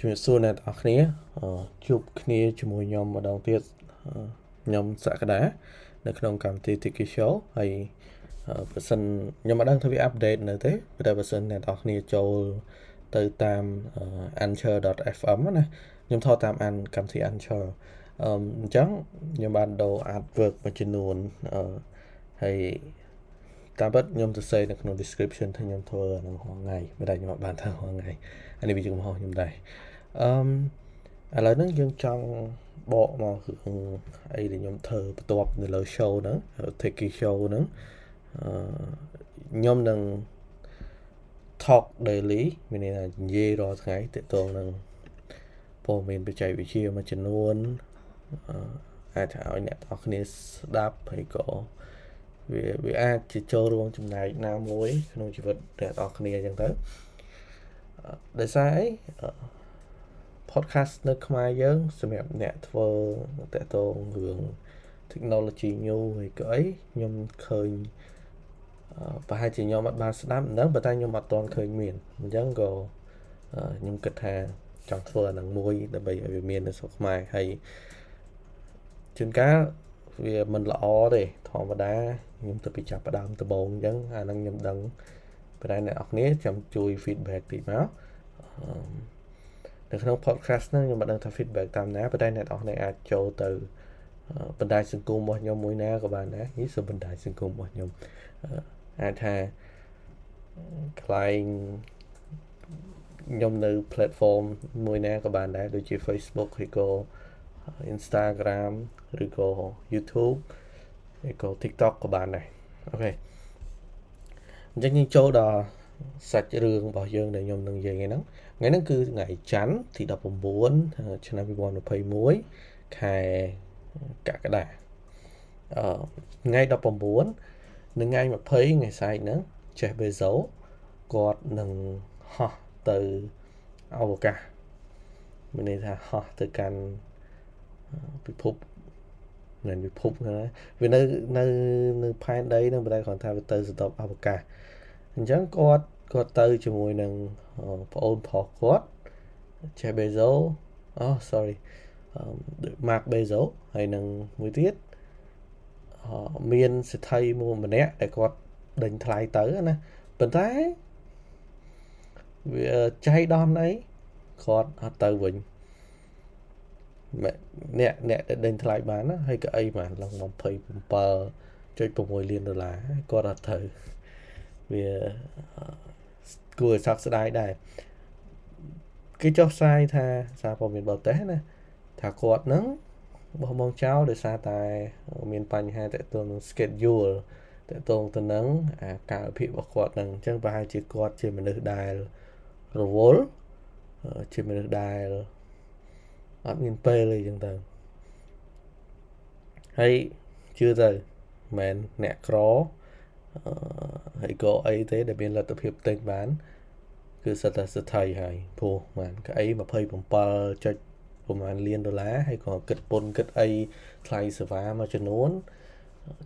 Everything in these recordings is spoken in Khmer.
ជំរាបសួរអ្នកទាំងអស់គ្នាជួបគ្នាជាមួយខ្ញុំម្ដងទៀតខ្ញុំសក្តានៅក្នុងកម្មវិធី Tiki Show ហើយបើសិនខ្ញុំមិនដឹងថាវាអាប់ដេតនៅទេតែបើសិនអ្នកទាំងអស់គ្នាចូលទៅតាម anchor.fm ណាខ្ញុំថតតាមអានកម្មវិធី Anchor អញ្ចឹងខ្ញុំបានដូរ artwork មួយចំនួនហើយតាមពិតខ្ញុំសរសេរនៅក្នុង description ថាខ្ញុំធ្វើនៅហងៃមិនដែលខ្ញុំបានធ្វើហងៃអានេះវាជាកំហុសខ្ញុំដែរ អឺឥឡូវហ្នឹងយើងចង់បកមករឿងអីដែលខ្ញុំធ្វើបន្ទាប់នៅលើ show ហ្នឹង Techie show ហ្នឹងអឺខ្ញុំនឹង talk daily មានន័យថានិយាយរាល់ថ្ងៃទាក់ទងនឹងព័ត៌មានបច្ចេកវិទ្យាមួយចំនួនអាចឲ្យអ្នកទាំងអស់គ្នាស្ដាប់ហើយក៏វាវាអាចជាចូលរួមចំណែកណាមួយ ក្នុងជីវិតអ្នកទាំងអស់គ្នាអញ្ចឹងទៅដោយសារអី podcast នៅខ្មែរយើងសម្រាប់អ្នកធ្វើតកតងរឿង technology new ហើយក៏អីខ្ញុំឃើញប្រហែលជាខ្ញុំអត់បានស្ដាប់ហ្នឹងប៉ុន្តែខ្ញុំអត់ទាន់ឃើញមានអញ្ចឹងក៏ខ្ញុំគិតថាចង់ធ្វើអានឹងមួយដើម្បីឲ្យវាមាននៅស្រុកខ្មែរហើយជួនកាលវាមិនល្អទេធម្មតាខ្ញុំទៅពីចាប់ផ្ដើមដំបូងអញ្ចឹងអានឹងខ្ញុំដឹងប៉ុន្តែអ្នកនរគ្នាចាំជួយ feedback តិចមក នៅក្នុង podcast ហ្នឹងខ្ញុំមិនដឹងថា feedback តាមណាប៉ុន្តែអ្នកនរគ្នាអាចចូលទៅបណ្ដាញសង្គមរបស់ខ្ញុំមួយណាក៏បានដែរនេះគឺបណ្ដាញសង្គមរបស់ខ្ញុំអាចថាខ្លែងខ្ញុំនៅ platform មួយណាក៏បានដែរដូចជា Facebook ឬក៏ Instagram ឬក៏ YouTube ឬក៏ TikTok ក៏បានដែរអូខេអញ្ចឹងយើងចូលដល់សាច់រឿងរបស់យើងដែលខ្ញុំនឹងនិយាយហ្នឹង ថ្ងៃហ្នឹងគឺថ្ងៃច័ន្ទទី19ឆ្នាំ2021ខែកក្កដាអឺថ្ងៃ19និងថ្ងៃ20ថ្ងៃស្អែកហ្នឹងចេះបេសូគាត់នឹងហោះទៅអវកាសមានន័យថាហោះទៅកាន់ពិភពមិនពិភពណាវានៅនៅនៅផែនដីនឹងតែគាត់ថាវាទៅសតបអវកាសអញ្ចឹងគាត់ គាត់ទៅជាមួយនឹងប្អូនប្រុសគាត់ Jeff Bezos អូ sorry Mark Bezos ហើយនឹងមួយទៀតមានសិទ្ធិមួយម្នាក់ដែលគាត់ដេញថ្លៃទៅណាប៉ុន្តែវាចៃដន្យអីគាត់អត់ទៅវិញអ្នកអ្នកដែលដេញថ្លៃបានណាហើយក៏អីបានឡើង27.6លានដុល្លារគាត់អត់ទៅវា គួរឲ្យសោកស្ដាយដែរគេចុះផ្សាយថាសារព័ត៌មានបរទេសណាថាគាត់នឹងបោះបង់ចោលដោយសារតែមានបញ្ហាតកតងនឹង schedule តកតងទៅនឹងអាកាលភាពរបស់គាត់នឹងអញ្ចឹងប្រហែលជាគាត់ជាមនុស្សដែលរវល់ជាមនុស្សដែលអត់មានពេលអីចឹងទៅហើយជឿទៅមិនអ្នកក្រ ហើយក៏អីទេដែលមានលទ្ធភាពទិញបាន គឺសិតតែសិទ្ធិហើយព្រោះបានក្អី27ចុចប្រហែលលានដុល្លារហើយក៏គិតពន្ធគិតអីថ្លៃសេវាមួយចំនួន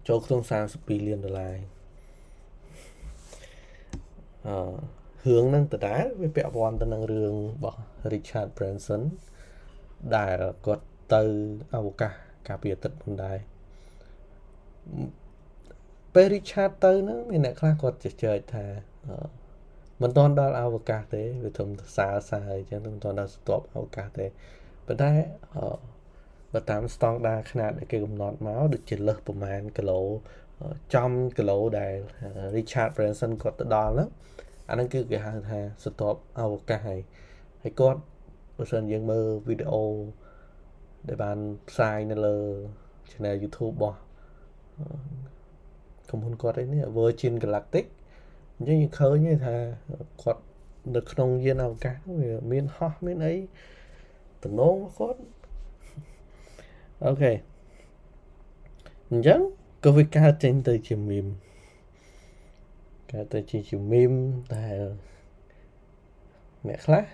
ចូលក្នុង32លានដុល្លារអឺរឿងហ្នឹងដដែលវាពាក់ព័ន្ធទៅនឹងរឿងរបស់ Richard Branson ដែលគាត់ទៅអវកាសកាលពីអាទិត្យផងដែរ ពេល Richard ទៅហ្នឹងមានអ្នកខ្លះគាត់ជជែកថាមិនទាន់ដល់អវកាសទេវាធំសើសើអញ្ចឹងមិនទាន់ដល់ស្ទាប់អវកាសទេប៉ុន្តែបើតាមស្តង់ដារຂະຫນາດដែលគេកំណត់មកដូចជាលើសប្រមាណគីឡូចំគីឡូដែល Richard Branson គាត់ទៅដល់ហ្នឹងអាហ្នឹងគឺគេហៅថាស្ទាប់អវកាសហើយហើយគាត់បើសិនយើងមើលវីដេអូដែលបានផ្សាយនៅលើ channel YouTube របស់ ក្រុមហ៊ុនគាត់ឯនេះ Virgin Galactic អញ្ចឹងយើងឃើញថាគាត់នៅក្នុងយានអវកាសវាមានហោះមានអីតំណងរបស់គាត់អូខេអញ្ចឹងក៏វាកើតចេញទៅជាមីមកើតទៅជាជាមីមដែលអ្នកខ្លះ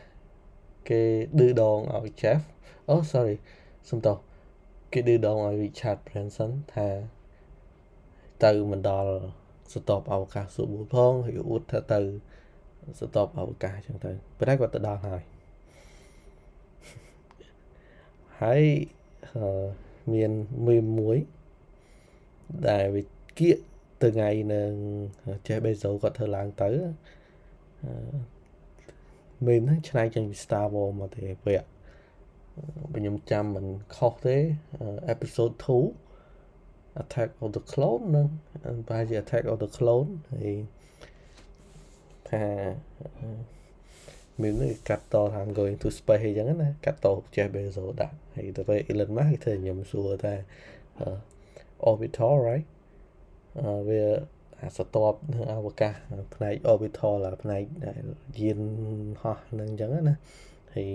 គេឌឺដងឲ្យ Jeff អូ sorry សំទោសគេឌឺដងឲ្យ Richard Branson ថា ទៅមិនដល់ស្តបអវកាសសួរបួលផងហើយអួតថាទៅស្តបអវកាសអញ្ចឹងទៅប៉ុន្តែគាត់ទៅដល់ហើយហើយមានមីមមួយដែលវាគៀកទៅថ្ងៃនឹងចេះបេសូគាត់ធ្វើឡើងទៅមីមហ្នឹងឆ្នៃចេញពី Star Wars មកទេពេលបើខ្ញុំចាំមិនខុសទេ episode 2 Attack of the Clone នឹងប្រហែលជា Attack of the Clone ហើយថាមានកាត់តថា going to space អញ្ចឹងណាកាត់ត Jeff Bezos ដាក់ហើយទៅពេល Elon Musk គេធ្វើខ្ញុំសួរថា orbital right វាអាសតបនៅអវកាសផ្នែក orbital ឡាផ្នែកដែលយានហោះនឹងអញ្ចឹងណាហើយ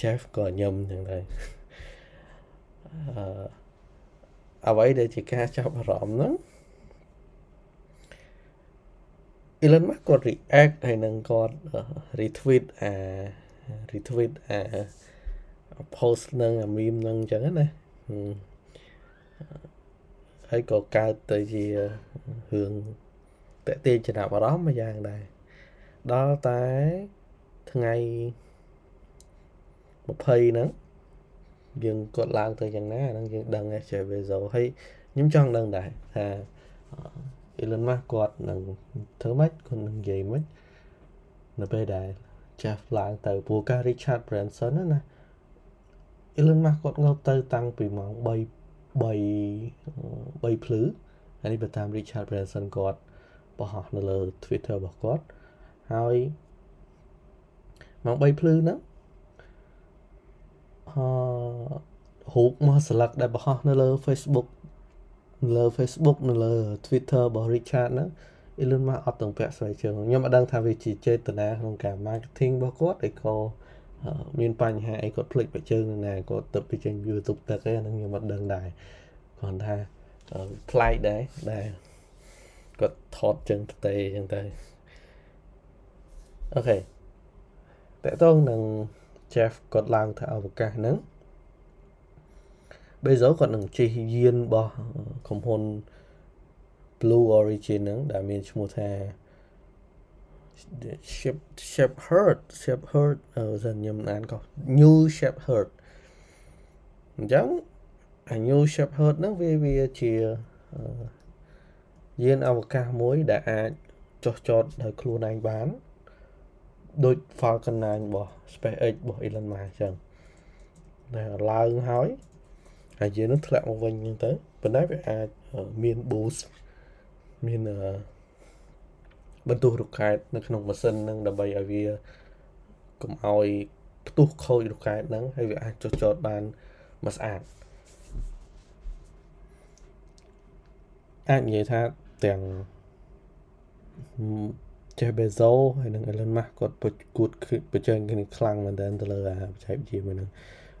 Jeff ក៏ញឹមអញ្ចឹងដែរអឺ អ្វីដែលជាការចាប់អារម្មណ៍ហ្នឹង Elon Musk គាត់ react ហើយនឹងគាត់ retweet អា retweet អា post នឹងអា meme នឹងអញ្ចឹងណាហើយក៏កើតទៅជារឿងតេទៀងចំណាប់អារម្មណ៍មួយយ៉ាងដែរដល់តែថ្ងៃ20ហ្នឹង យើងគាត់ឡើងទៅយ៉ាងណាហ្នឹងយើងដឹង Jeff Bezos ហើយខ្ញុំចង់ដឹងដែរថា Elon Musk គាត់នឹងធ្វើម៉េចគាត់នឹងនិយាយម៉េចនៅពេលដែល Jeff ឡើងទៅព្រោះការ Richard Branson ណា Elon Musk គាត់ងើបទៅតាំងពីម៉ោង3 3 3ភ្លឺហើយនេះបើតាម Richard Branson គាត់បង្ហោះនៅលើ Twitter របស់គាត់ហើយម៉ោង3ភ្លឺហ្នឹង អឺរូបមកស្លឹកដែលបង្ហោះនៅលើ Facebook លើ Facebook នៅលើ Twitter របស់ Richard ហ្នឹង Elon Musk អត់ទាំងពាក់ស្បែកជើងខ្ញុំអត់ដឹងថាវាជាចេតនាក្នុងការ marketing របស់គាត់ឬក៏មានបញ្ហាអីគាត់ភ្លេចបែកជើងនឹងណាគាត់ទៅពីចេញ YouTube ទឹកឯហ្នឹងខ្ញុំអត់ដឹងដែរគាត់ថាប្លែកដែរដែលគាត់ថតចឹងផ្ទេចឹងទៅអូខេតើតើនឹង Jeff គាត់ឡើងទៅអវកាសហ្នឹង Bezos គាត់នឹងជិះយានរបស់ក្រុមហ៊ុន Blue Origin ហ្នឹងដែលមានឈ្មោះថា Shep Shepherd Shepherd អឺសិនខ្ញុំអានកោះ New Shepherd អញ្ចឹងអា New Shepherd ហ្នឹងវាវាជាយានអវកាសមួយដែលអាចចុះចតដោយខ្លួនឯងបាន ដូច Falcon 9របស់ SpaceX របស់ Elon Musk អញ្ចឹងដែលឡើងហើយហើយយើងនឹងធ្លាក់មកវិញហ្នឹងទៅប៉ុន្តែវាអាចមាន boost មានបន្ទុះរ៉ុកែតនៅក្នុងម៉ាស៊ីនហ្នឹងដើម្បីឲ្យវាកុំឲ្យផ្ទុះខូចរ៉ុកែតហ្នឹងហើយវាអាចចុះចតបានមកស្អាតអាចនិយាយថាទាំង Jeff Bezos ហើយនិង Elon Musk គាត់គួតប្រជែងគ្នាខ្លាំងមែនទែនទៅលើអាបច្ចេកវិទ្យាមួយហ្នឹង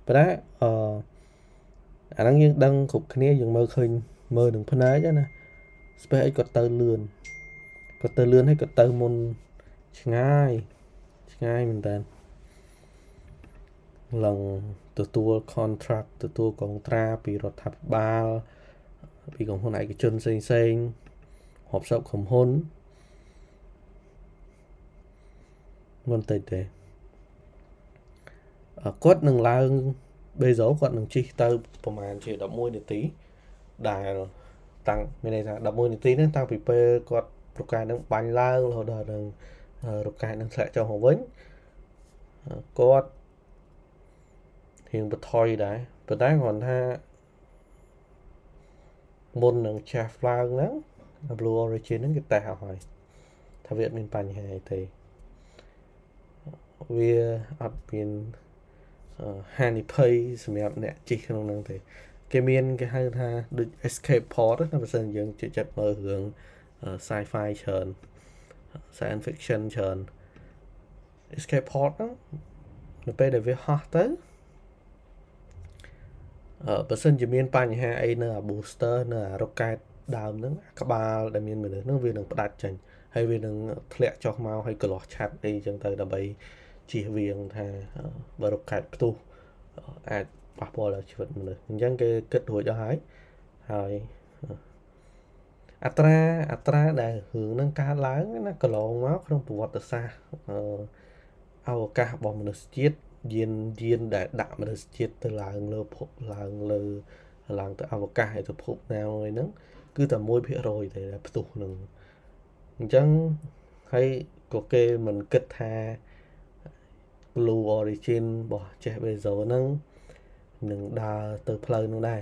ប៉ុន្តែអឺអាហ្នឹងយើងដឹងគ្រប់គ្នាយើងមើលឃើញមើលនឹងភ្នែកណា SpaceX គាត់ទៅលឿនគាត់ទៅលឿនហើយគាត់ទៅមុនឆ្ងាយឆ្ងាយមែនតើឡើងទទួល contract ទទួលកងត្រាពីរដ្ឋាភិបាលពីក្រុមហ៊ុនឯកជនផ្សេងផ្សេងរាប់សិបក្រុមហ៊ុន មិនតិចទេគាត់នឹងឡើងបេសូគាត់នឹងជិះទៅប្រហែលជា11នាទីដែលតាំងមានន័យថា11នាទីហ្នឹងតាំងពីពេលគាត់ប្រកាសនឹងបាញ់ឡើងរហូតដល់នឹងរកាសនឹងធ្លាក់ចុះមកវិញគាត់រៀងបន្ថយដែរប៉ុន្តែគាត់ថាមុននឹងចាស់ឡើងហ្នឹង Blue Origin ហ្នឹងគេតេស្តឲ្យហើយថាវាអត់មានបញ្ហាអីទេ វាអត់មានហានិភ័យសម្រាប់អ្នកជិះក្នុងហ្នឹងទេ គេមានគេហៅថាដូច escape pod ណាបើសិនយើងជិះចិត្តមើលរឿង sci-fi ច្រើន science fiction ច្រើន escape pod ហ្នឹងនៅពេលដែលវាហោះទៅអឺបើសិនជាមានបញ្ហាអីនៅអា booster នៅអា rocket ដើមហ្នឹងក្បាលដែលមានមនុស្សហ្នឹងវានឹងផ្ដាច់ចេញហើយវានឹងធ្លាក់ចុះមកហើយកលាស់ឆាត់អីចឹងទៅដើម្បី ជៀសវាងថាបើរកកាច់ផ្ទុះអាចប៉ះពាល់ដល់ជីវិតមនុស្សអញ្ចឹងគេគិតរួចអស់ហើយហើយអត្រាអត្រាដែលរឿងនឹងកើតឡើងណាកន្លងមកក្នុងប្រវត្តិសាស្ត្រអវកាសរបស់មនុស្សជាតិយានយានដែលដាក់មនុស្សជាតិទៅឡើងលើភពឡើងលើឡើងទៅអវកាសទៅភពណាមួយហ្នឹងគឺតែ1%ទេដែលផ្ទុះនឹងអញ្ចឹងហើយក៏គេមិនគិតថា Blue Origin របស់ Jeff Bezos ហ្នឹងនឹងដើរទៅផ្លូវនោះដែរ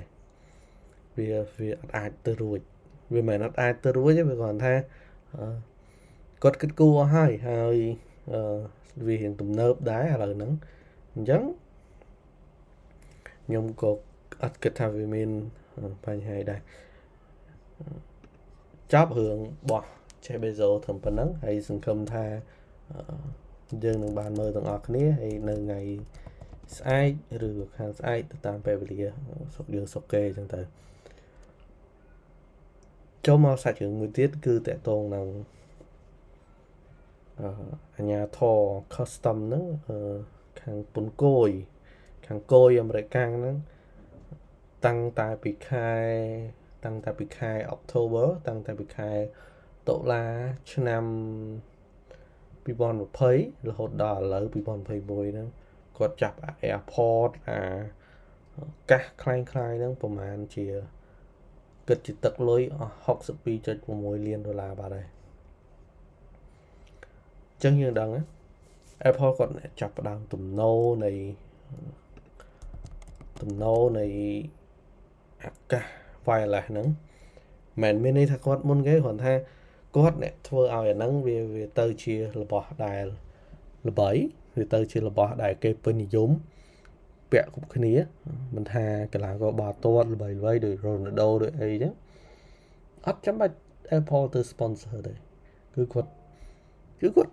វាវាអត់អាចទៅរួចវាមិនអត់អាចទៅរួចទេវាគ្រាន់ថាគាត់គិតគូរអស់ហើយហើយវារៀងទំនើបដែរឥឡូវហ្នឹងអញ្ចឹងខ្ញុំក៏អត់គិតថាវាមានបញ្ហាដែរចប់រឿងបោះ Jeff Bezos ត្រឹមប៉ុណ្ណឹងហើយសង្ឃឹមថា យើងនឹងបានមើលទាំងអស់គ្នាហើយនៅថ្ងៃស្អែកឬខាងស្អែកទៅតាមពេលវេលាសុកយើងសុកគេអញ្ចឹងទៅចូលមកសាច់រឿងមួយទៀតគឺតកតងនឹងអអញ្ញាធរ custom ហ្នឹងខាងពុនគយខាងគយអាមេរិកហ្នឹងតាំងតែពីខែតាំងតែពីខែ October តាំងតែពីខែតុលាឆ្នាំ 2020រហូតដល់ឥឡូវ2021ហ្នឹងគាត់ចាប់អា airport អាកាសคล้ายคล้ายហ្នឹងប្រហែលជាគិតជាទឹកលុយអស់62.6លានដុល្លារបាទហើយអញ្ចឹងយើងដឹង Apple គាត់ចាប់ផ្ដើមទំនោរនៃទំនោរនៃអាកាស wireless ហ្នឹងមិនមានន័យថាគាត់មុនគេគ្រាន់ថា គាត់អ្នកធ្វើឲ្យអាហ្នឹងវាវាទៅជារបស់ដែលល្បីវាទៅជារបស់ដែលគេពេញនិយមពាក់គ្រប់គ្នាមិនថាកីឡាករបាល់ទាត់ល្បីល្បីដូច Ronaldo ដូចអីចឹងអត់ចាំបាច់ Apple ទៅ sponsor ទេគឺគាត់គឺគាត់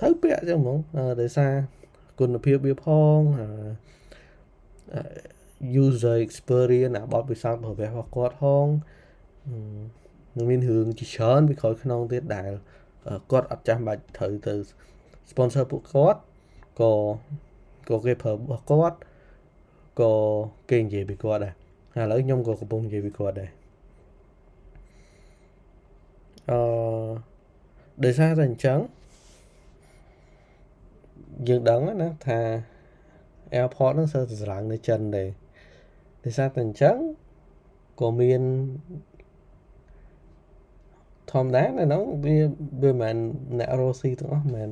ត្រូវពាក់ចឹងហ្មងដោយសារគុណភាពវាផង user experience អាបទពិសោធន៍របស់របស់គាត់ផង នឹងមានរឿងជាច្រើនពីក្រោយខ្នងទៀតដែលគាត់អត់ចាំបាច់ត្រូវទៅ sponsor ពួកគាត់ក៏ក៏គេប្រើរបស់គាត់ក៏គេនិយាយពីគាត់ដែរឥឡូវខ្ញុំក៏កំពុងនិយាយពីគាត់ដែរអឺដោយសារតែអញ្ចឹងយើងដឹងណាថា airport ហ្នឹងសើទៅស្រឡាំងនៅចិនដែរដោយសារតែអញ្ចឹងក៏មាន ធម្មតានៅហ្នឹងវាវាមិនអ្នករស់ស៊ីទាំងអស់មិន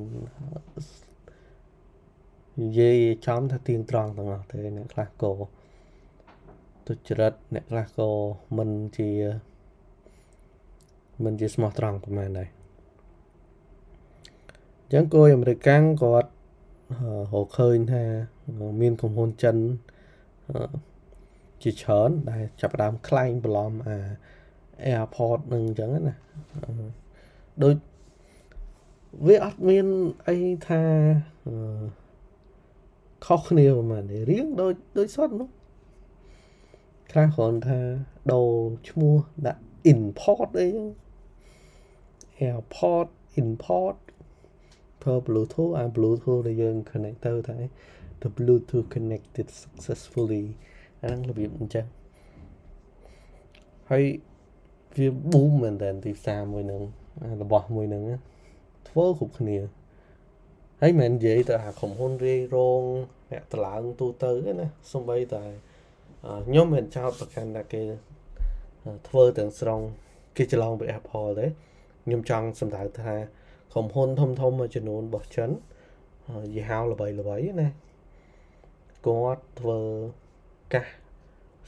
និយាយចំថាទៀងត្រង់ទាំងអស់ទេអ្នកខ្លះក៏ទុច្ចរិតអ្នកខ្លះក៏មិនជាមិនជាស្មោះត្រង់ប្រហែលដែរអញ្ចឹងគោអាមេរិកាំងគាត់រកឃើញថាមានក្រុមហ៊ុនចិនជាច្រើនដែលចាប់ផ្ដើមខ្លែងបន្លំអា airport នឹងអញ្ចឹងណាដូចវាអត់មានអីថាខុសគ្នាប្រហែលទេរៀងដូចដូចសតនោះខ្លះគ្រាន់ថាដូរឈ្មោះដាក់ import អីហ្នឹង airport import ប្រើ bluetooth អា bluetooth ដែលយើង connect ទៅថា the bluetooth connected successfully អាហ្នឹងរបៀបអញ្ចឹងហើយ វា boom មែនតើទីផ្សារមួយនឹងរបស់មួយនឹងធ្វើគ្រប់គ្នាហើយមិននិយាយទៅអាក្រុមហ៊ុនរាយរងអ្នកតឡើងទូទៅណាសំបីតែខ្ញុំមិនចោតប្រកាន់ថាគេធ្វើទាំងស្រុងគេច្រឡំពី Apple ទេខ្ញុំចង់សម្ដៅថាក្រុមហ៊ុនធំធំមួយចំនួនរបស់ចិនយីហោល្បីល្បីណាគាត់ធ្វើកាស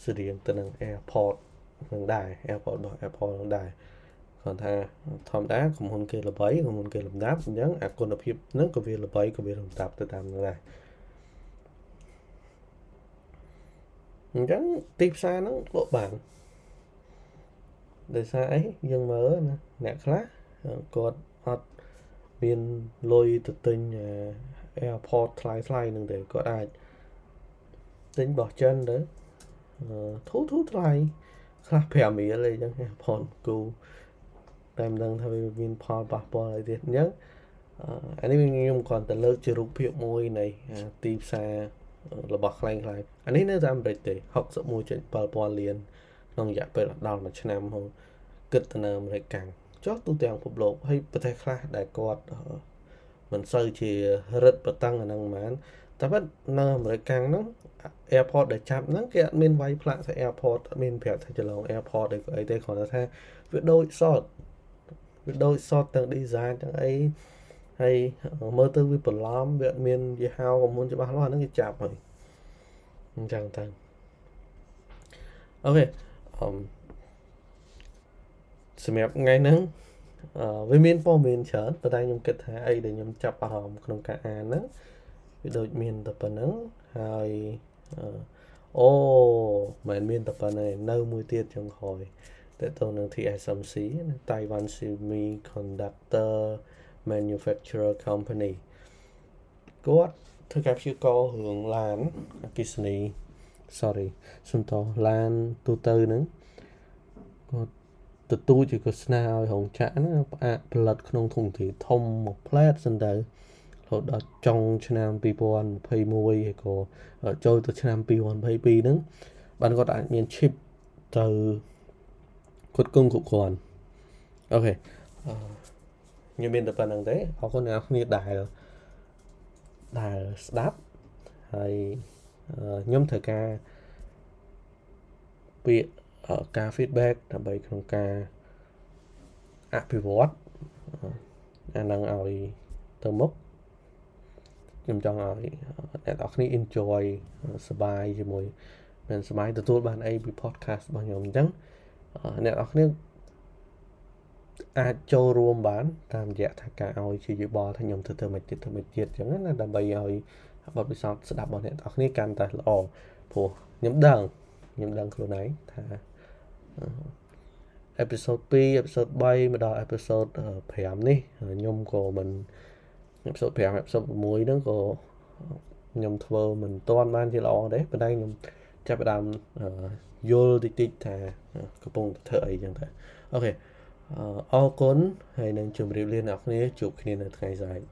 ស្រៀងទៅនឹង Airport នឹងដែរ Airport របស់ Apple នឹងដែរគាត់ថាធម្មតាក្រុមហ៊ុនគេល្បីក្រុមហ៊ុនគេលំដាប់អញ្ចឹងអាគុណភាពហ្នឹងក៏វាល្បីក៏វាលំដាប់ទៅតាមនឹងដែរអញ្ចឹងទីផ្សារហ្នឹងលក់បានដោយសារអីយើងមើលណាអ្នកខ្លះគាត់អត់មានលុយទៅទិញ airport ថ្លៃថ្លៃនឹងទេគាត់អាចទិញរបស់ចិនទៅធូរធូរថ្លៃ ខ្លះ5រៀលអីចឹង airport គូតែមិនដឹងថាវាមានផលប៉ះពាល់អីទៀតអញ្ចឹងអានេះខ្ញុំគ្រាន់តែលើកជារូបភាពមួយនៃទីផ្សាររបស់ខ្លែងខ្លាយអានេះនៅតែអាមេរិកទេ61.7លានក្នុងរយៈពេលដល់មួយឆ្នាំហូគិតទៅនៅអាមេរិកកាំងចុះទូទាំងពិភពលោកហើយប្រទេសខ្លះដែលគាត់មិនសូវជារឹតបន្តឹងអាហ្នឹងហ្មង តែប៉ុតនៅអាមេរិកកាំងហ្នឹង airport ដែលចាប់ហ្នឹងគេអត់មានវាយផ្លាកទៅ airport អត់មានប្រាប់ថាច្រឡង airport ឬក៏អីទេគ្រាន់តែថាវាដូចសតវាដូចសតទាំង design ទាំងអីហើយមើលទៅវាបន្លំវាអត់មានយីហៅកុំមុនច្បាស់លាស់ហ្នឹងគេចាប់ហើយអញ្ចឹងទៅអូខេអឺសម្រាប់ថ្ងៃហ្នឹងអឺវាមានព័ត៌មានច្រើនប៉ុន្តែខ្ញុំគិតថាអីដែលខ្ញុំចាប់អារម្មណ៍ក្នុងការអានហ្នឹង វាដូចមានតែប៉ុណ្្នឹងហើយអូមិនមានតែប៉ុណ្្នឹងនៅមួយទៀតចុងក្រោយតើតើនឹង TSMC Taiwan Semiconductor Manufacturer Company គាត់ធ្វើការព្យាកររឿងឡានអគិសនី sorry សំតោឡានទូទៅហ្នឹងគាត់ទទូចជាក៏ស្នើឲ្យរោងចក្រហ្នឹងផ្អាកផលិតក្នុងធុងទ្រាធំមួយផ្លែតសិនទៅ រហូតដល់ចុងឆ្នាំ2021ហើយក៏ចូលទៅឆ្នាំ2022ហ្នឹងបានគាត់អាចមាន chip ទៅគាត់គង់គ្រប់គ្រាន់អូខេខ្ញុំមានតែប៉ុណ្្នឹងទេអរគុណអ្នកគ្នាដែលដែលស្ដាប់ហើយខ្ញុំត្រូវការពាក្យការ feedback ដើម្បីក្នុងការអភិវឌ្ឍអានឹងឲ្យទៅមុខ ខ្ញុំចង់ឲ្យអ្នកនរគ្នា enjoy សប្បាយជាមួយមានសប្បាយទទួលបានអីពី podcast របស់ខ្ញុំអញ្ចឹងអ្នកនរគ្នាអាចចូលរួមបាន តាមរយៈថាការឲ្យជាយោបល់ថាខ្ញុំធ្វើទៅមិនទៀតធ្វើមិនទៀតអញ្ចឹងណាដើម្បីឲ្យបទពិសោធន៍ស្ដាប់របស់អ្នកនរគ្នាកាន់តែល្អព្រោះខ្ញុំដឹងខ្ញុំដឹងខ្លួនឯងថាអេពីសូត2អេពីសូត3មកដល់អេពីសូត5នេះខ្ញុំក៏មិន អេពីសូត5អេពីសូត6ហ្នឹងក៏ខ្ញុំធ្វើមិនទាន់បានជាល្អទេប៉ុន្តែខ្ញុំចាប់ផ្ដើមយល់តិចតិចថាកំពុងធ្វើអីចឹងទៅអូខេអរគុណហើយនឹងជម្រាបលាអ្នកនរគ្នាជួបគ្នានៅថ្ងៃស្អែក